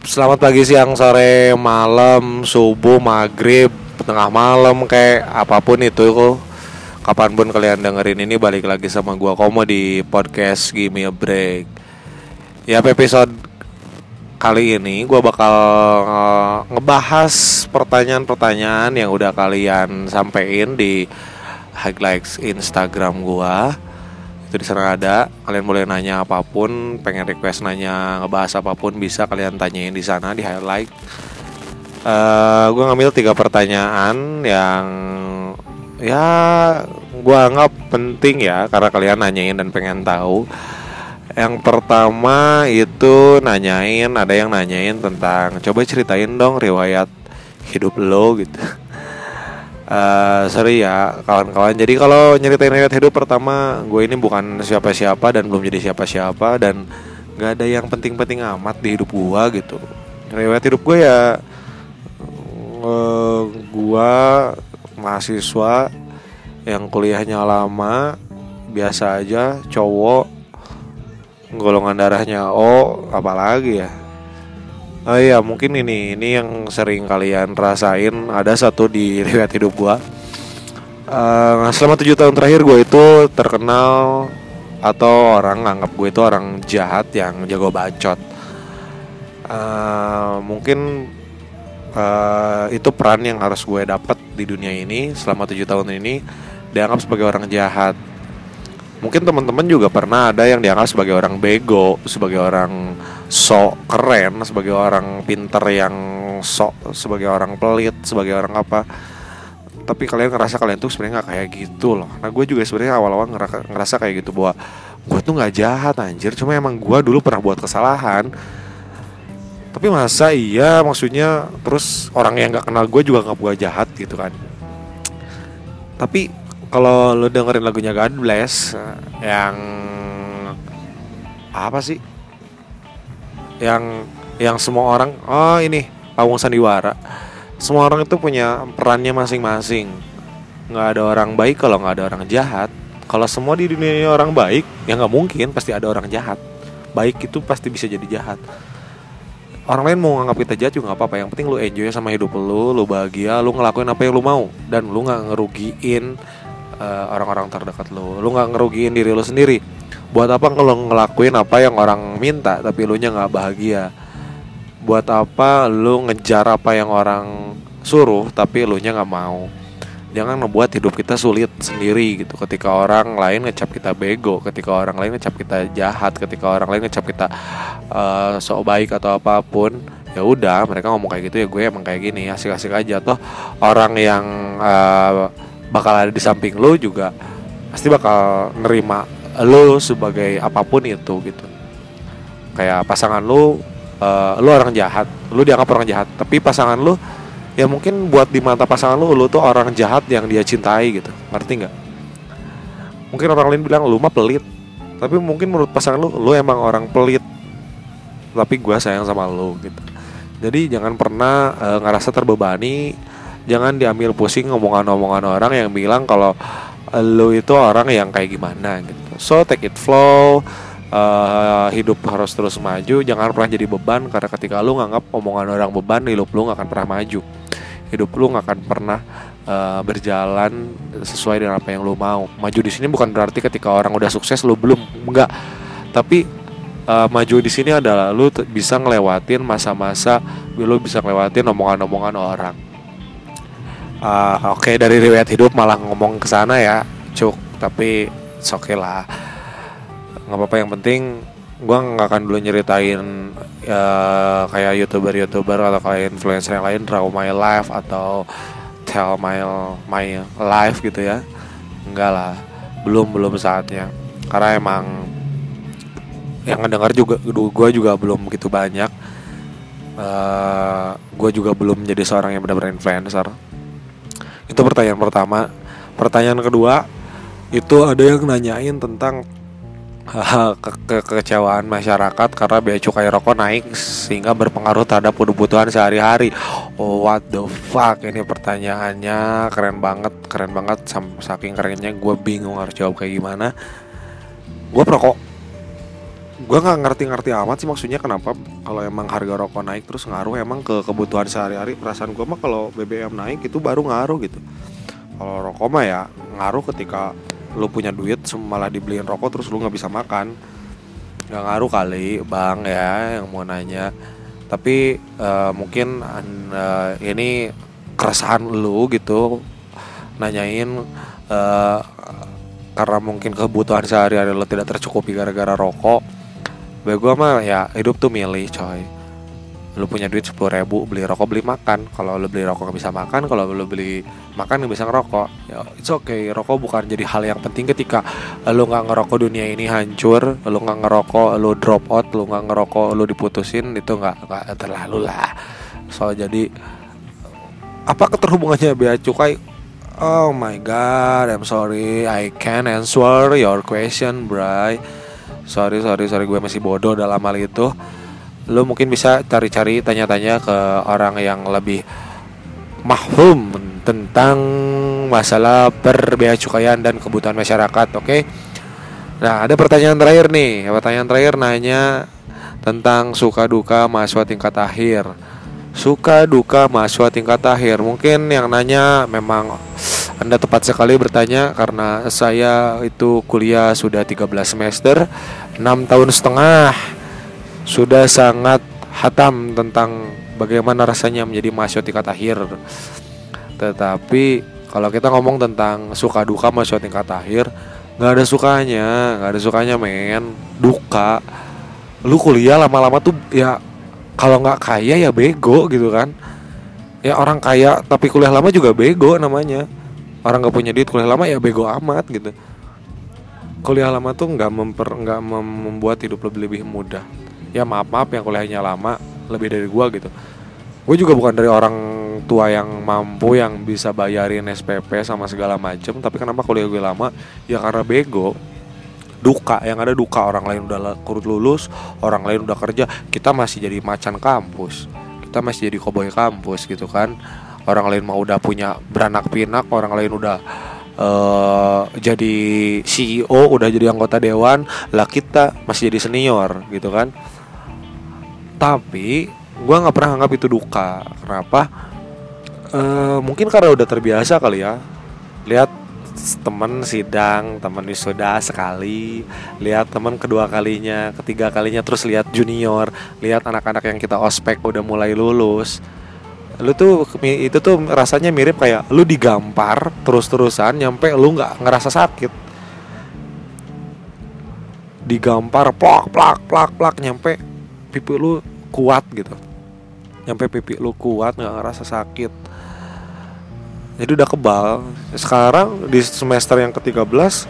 selamat pagi, siang, sore, malam, subuh, maghrib, tengah malam, kayak apa pun itu kok. Kapan pun kalian dengerin ini balik lagi sama gua Komo di podcast Give Me a Break. Ya episode kali ini gua bakal uh, ngebahas pertanyaan-pertanyaan yang udah kalian sampein di highlights Instagram gua itu di sana ada kalian boleh nanya apa pun pengen request nanya ngebahas apa pun bisa kalian tanyain di sana di highlight. Uh, gue ngambil tiga pertanyaan yang ya gue anggap penting ya karena kalian nanyain dan pengen tahu. Yang pertama itu nanyain ada yang nanyain tentang coba ceritain dong riwayat hidup lo gitu uh, sorry ya kawan-kawan. Jadi kalau nyeritain riwayat hidup pertama gue ini bukan siapa-siapa dan belum jadi siapa-siapa dan nggak ada yang penting-penting amat di hidup gue gitu. Riwayat hidup gue ya uh, gue mahasiswa yang kuliahnya lama biasa aja cowok golongan darahnya O apalagi ya Oh iya mungkin ini ini yang sering kalian rasain ada satu di riwayat hidup gua. Uh, selama tujuh tahun terakhir gue itu terkenal atau orang anggap gue itu orang jahat yang jago bacot. Uh, mungkin uh, itu peran yang harus gue dapat di dunia ini selama tujuh tahun ini dianggap sebagai orang jahat mungkin teman-teman juga pernah ada yang dianggap sebagai orang bego, sebagai orang sok keren, sebagai orang pinter yang sok, sebagai orang pelit, sebagai orang apa. Tapi kalian ngerasa kalian tuh sebenarnya nggak kayak gitu loh. Nah gue juga sebenarnya awal-awal ngerasa kayak gitu bahwa gue tuh nggak jahat anjir, cuma emang gue dulu pernah buat kesalahan. Tapi masa iya maksudnya terus orang yang nggak kenal gue juga nggak gue jahat gitu kan. Tapi kalau lu dengerin lagunya God Bless yang apa sih? Yang yang semua orang oh ini pawung sandiwara. Semua orang itu punya perannya masing-masing. Nggak ada orang baik kalau nggak ada orang jahat. Kalau semua di dunia ini orang baik, ya nggak mungkin pasti ada orang jahat. Baik itu pasti bisa jadi jahat. Orang lain mau nganggap kita jahat juga nggak apa-apa. Yang penting lu enjoy sama hidup lu, lu bahagia, lu ngelakuin apa yang lu mau dan lu nggak ngerugiin eh, orang-orang terdekat lo lu nggak ngerugiin diri lo sendiri. Buat apa kalau ngelakuin apa yang orang minta tapi lu nya nggak bahagia? Buat apa lu ngejar apa yang orang suruh tapi lu nya nggak mau? Jangan membuat hidup kita sulit sendiri gitu. Ketika orang lain ngecap kita bego ketika orang lain ngecap kita jahat ketika orang lain ngecap kita uh, sok baik atau apa pun ya udah mereka ngomong kayak gitu ya gue emang kayak gini asik-asik aja. Toh orang yang uh, bakal ada di samping lo juga pasti bakal nerima lo sebagai apa pun itu gitu. Kayak pasangan lo uh, lo orang jahat lo dianggap orang jahat tapi pasangan lo ya mungkin buat di mata pasangan lo lo tuh orang jahat yang dia cintai gitu. Ngerti nggak? Mungkin orang lain bilang lo mah pelit. Tapi mungkin menurut pasangan lo lo emang orang pelit tapi gue sayang sama lo gitu. Jadi jangan pernah uh, ngerasa terbebani jangan diambil pusing ngomongan-ngomongan orang yang bilang kalau lo itu orang yang kayak gimana gitu. So take it flow uh, hidup harus terus maju jangan pernah jadi beban karena ketika lu nganggap omongan orang beban hidup lu nggak akan pernah maju. Hidup lu nggak akan pernah uh, berjalan sesuai dengan apa yang lu mau. Maju di sini bukan berarti ketika orang udah sukses lu belum enggak tapi uh, maju di sini adalah lu bisa ngelewatin masa-masa lu bisa ngelewatin omongan-omongan orang uh, oke okay, dari riwayat hidup malah ngomong ke sana ya cuk tapi oke okay lah. Nggak apa-apa yang penting gue nggak akan dulu nyeritain uh, kayak youtuber youtuber atau kayak influencer yang lain draw my life atau tell my my life gitu ya. Enggak lah belum belum saatnya. Karena emang yang ngedengar juga gue juga belum begitu banyak. Uh, eh, gue juga belum menjadi seorang yang benar-benar influencer itu pertanyaan pertama. Pertanyaan kedua itu ada yang nanyain tentang ke ke kekecewaan masyarakat karena bea cukai rokok naik sehingga berpengaruh terhadap kebutuhan sehari-hari. Oh, what the fuck ini pertanyaannya keren banget, keren banget saking kerennya gue bingung harus jawab kayak gimana. Gue perokok, gue nggak ngerti-ngerti amat sih maksudnya kenapa kalau emang harga rokok naik terus ngaruh emang ke kebutuhan sehari-hari. Perasaan gue mah kalau BBM naik itu baru ngaruh gitu. Kalau rokok mah ya ngaruh ketika lu punya duit malah dibeliin rokok terus lu nggak bisa makan. Nggak ngaruh kali bang ya yang mau nanya. Tapi uh, mungkin uh, ini keresahan lu gitu nanyain uh, karena mungkin kebutuhan sehari-hari lo tidak tercukupi gara-gara rokok Bagi gue mah ya hidup tuh milih coy. Lu punya duit 10 ribu beli rokok beli makan. Kalau lu beli rokok gak bisa makan Kalau lu beli makan gak bisa ngerokok. Ya it's okay. Rokok bukan jadi hal yang penting ketika Lu gak ngerokok dunia ini hancur Lu gak ngerokok lu drop out Lu gak ngerokok lu diputusin Itu gak, gak terlalu lah. So jadi Apa keterhubungannya bea? Cukai? Oh my god, I'm sorry, I can answer your question, bray. Sorry, sorry, sorry, gue masih bodoh dalam hal itu. Lo mungkin bisa cari-cari, tanya-tanya ke orang yang lebih mahfum tentang masalah perbea cukaian dan kebutuhan masyarakat, oke? Okay? Nah, ada pertanyaan terakhir nih. Pertanyaan terakhir nanya tentang suka duka mahasiswa tingkat akhir suka duka mahasiswa tingkat akhir mungkin yang nanya memang anda tepat sekali bertanya karena saya itu kuliah sudah 13 semester 6 tahun setengah. Sudah sangat hatam tentang bagaimana rasanya menjadi mahasiswa tingkat akhir. Tetapi kalau kita ngomong tentang suka duka mahasiswa tingkat akhir nggak ada sukanya nggak ada sukanya men. Duka. Lu kuliah lama-lama tuh ya kalau nggak kaya ya bego gitu kan. Ya orang kaya tapi kuliah lama juga bego namanya orang nggak punya duit kuliah lama ya bego amat gitu. Kuliah lama tuh nggak memper nggak mem membuat hidup lebih lebih mudah. Ya maaf maaf yang kuliahnya lama lebih dari gua gitu. Gue juga bukan dari orang tua yang mampu yang bisa bayarin SPP sama segala macem tapi kenapa kuliah gue lama? Ya karena bego. Duka yang ada duka orang lain udah kurut lulus orang lain udah kerja kita masih jadi macan kampus. Kita masih jadi koboi kampus gitu kan orang lain mau udah punya beranak pinak orang lain udah uh, jadi CEO udah jadi anggota dewan lah kita masih jadi senior gitu kan. Tapi gue nggak pernah anggap itu duka. Kenapa? Uh, mungkin karena udah terbiasa kali ya. Lihat temen sidang temen wisuda sekali. Lihat temen kedua kalinya ketiga kalinya terus lihat junior. Lihat anak-anak yang kita ospek udah mulai lulus lu tuh itu tuh rasanya mirip kayak lu digampar terus-terusan nyampe lu nggak ngerasa sakit. Digampar plak plak plak plak nyampe pipi lu kuat gitu. Nyampe pipi lu kuat nggak ngerasa sakit. Jadi udah kebal. Sekarang di semester yang ke-13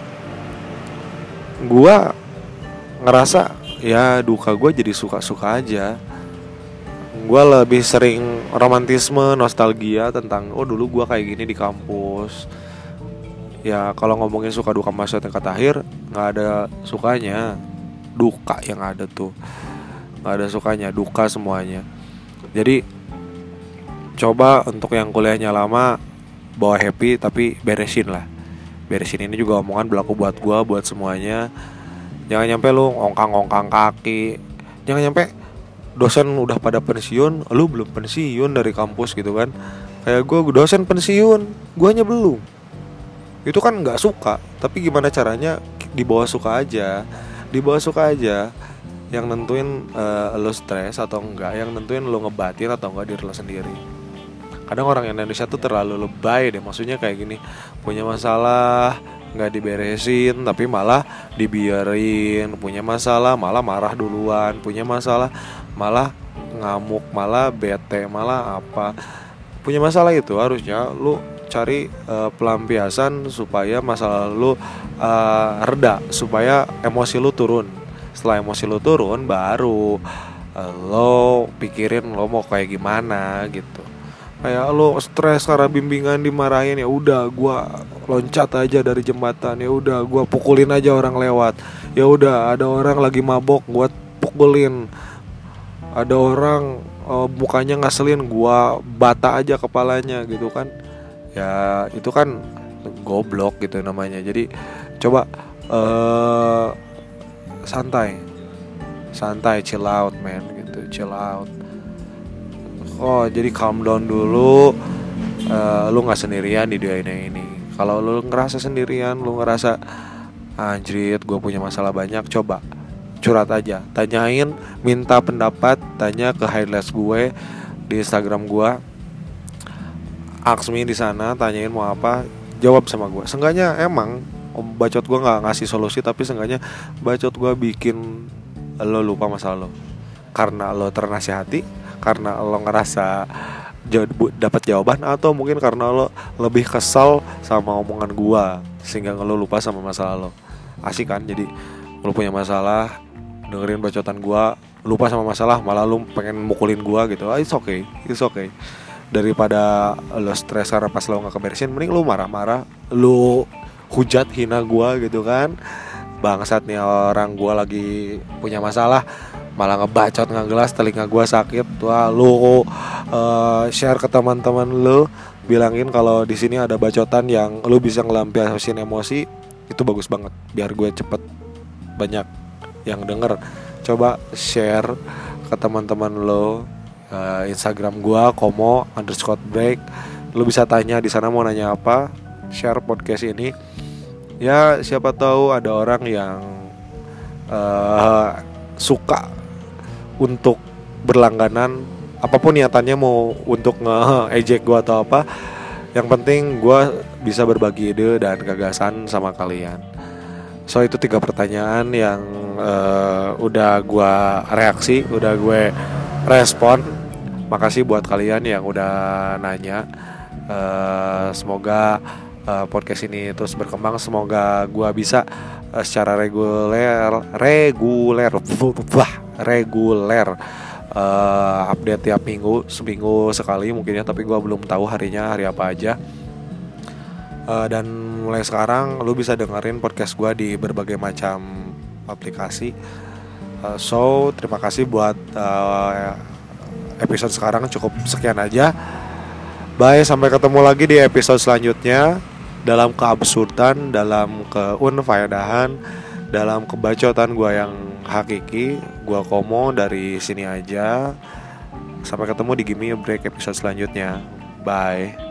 gua ngerasa ya duka gue jadi suka-suka aja gue lebih sering romantisme nostalgia tentang oh dulu gue kayak gini di kampus. Ya kalau ngomongin suka duka masa tingkat akhir nggak ada sukanya. Duka yang ada tuh. Nggak ada sukanya duka semuanya. Jadi coba untuk yang kuliahnya lama bawa happy tapi beresin lah. Beresin ini juga omongan berlaku buat gua buat semuanya. Jangan nyampe lu ngongkang-ngongkang kaki. Jangan nyampe dosen udah pada pensiun lu belum pensiun dari kampus gitu kan. Kayak gue dosen pensiun guanya belum. Itu kan nggak suka tapi gimana caranya? Di bawah suka aja. Di bawah suka aja. Yang nentuin uh, lo stres atau enggak yang nentuin lo ngebatin atau enggak diri lo sendiri. Kadang orang Indonesia tuh terlalu lebay deh maksudnya kayak gini. Punya masalah nggak diberesin tapi malah dibiarin. Punya masalah malah marah duluan. Punya masalah malah ngamuk malah bete malah apa. Punya masalah itu harusnya lu cari uh, pelampiasan supaya masalah lu uh, reda supaya emosi lu turun. Setelah emosi lu turun baru uh, lo pikirin lo mau kayak gimana gitu. Kayak lo stres karena bimbingan dimarahin ya udah gua loncat aja dari jembatan ya udah gua pukulin aja orang lewat. Ya udah ada orang lagi mabok gua pukulin ada orang uh, mukanya ngaselin gua bata aja kepalanya gitu kan. Ya itu kan goblok gitu namanya. Jadi coba uh, santai. Santai chill out man gitu. Chill out. Oh jadi calm down dulu. Uh, lu nggak sendirian di dunia ini. Kalau lu ngerasa sendirian lu ngerasa anjrit gue punya masalah banyak coba curhat aja. Tanyain minta pendapat tanya ke highlights gue di Instagram gue Aksmi di sana tanyain mau apa jawab sama gue seenggaknya emang bacot gue nggak ngasih solusi tapi seenggaknya bacot gue bikin lo lupa masalah lo. Karena lo ternasihati karena lo ngerasa dapat jawaban atau mungkin karena lo lebih kesal sama omongan gue sehingga lo lupa sama masalah lo. Asik kan? Jadi lo punya masalah dengerin bacotan gue lupa sama masalah malah lu pengen mukulin gue gitu. Ah, it's okay it's okay. Daripada lo stres karena pas lo nggak keberesin mending lu marah-marah. Lu hujat hina gue gitu kan. Bangsat nih orang gue lagi punya masalah malah ngebacot nggak gelas telinga gue sakit. Wah lu uh, share ke teman-teman lu. Bilangin kalau di sini ada bacotan yang lu bisa ngelampiasin emosi itu bagus banget. Biar gue cepet banyak yang denger coba share ke teman-teman lo uh, Instagram gua komo underscore break. Lo bisa tanya di sana mau nanya apa share podcast ini. Ya siapa tahu ada orang yang uh, suka untuk berlangganan apa pun niatannya mau untuk nge-ejek gua atau apa. Yang penting gue bisa berbagi ide dan gagasan sama kalian So itu tiga pertanyaan yang uh, udah gue reaksi, udah gue respon. Makasih buat kalian yang udah nanya. Uh, semoga uh, podcast ini terus berkembang. Semoga gue bisa uh, secara reguler, reguler, wah, reguler uh, update tiap minggu, seminggu sekali mungkin ya. Tapi gue belum tahu harinya hari apa aja uh, dan mulai sekarang lu bisa dengerin podcast gue di berbagai macam aplikasi. Uh, so terima kasih buat uh, episode sekarang. Cukup sekian aja. Bye sampai ketemu lagi di episode selanjutnya. Dalam keabsurdan dalam keunfaedahan dalam kebacotan gue yang hakiki gue komo dari sini aja. Sampai ketemu di Gimme Break episode selanjutnya. Bye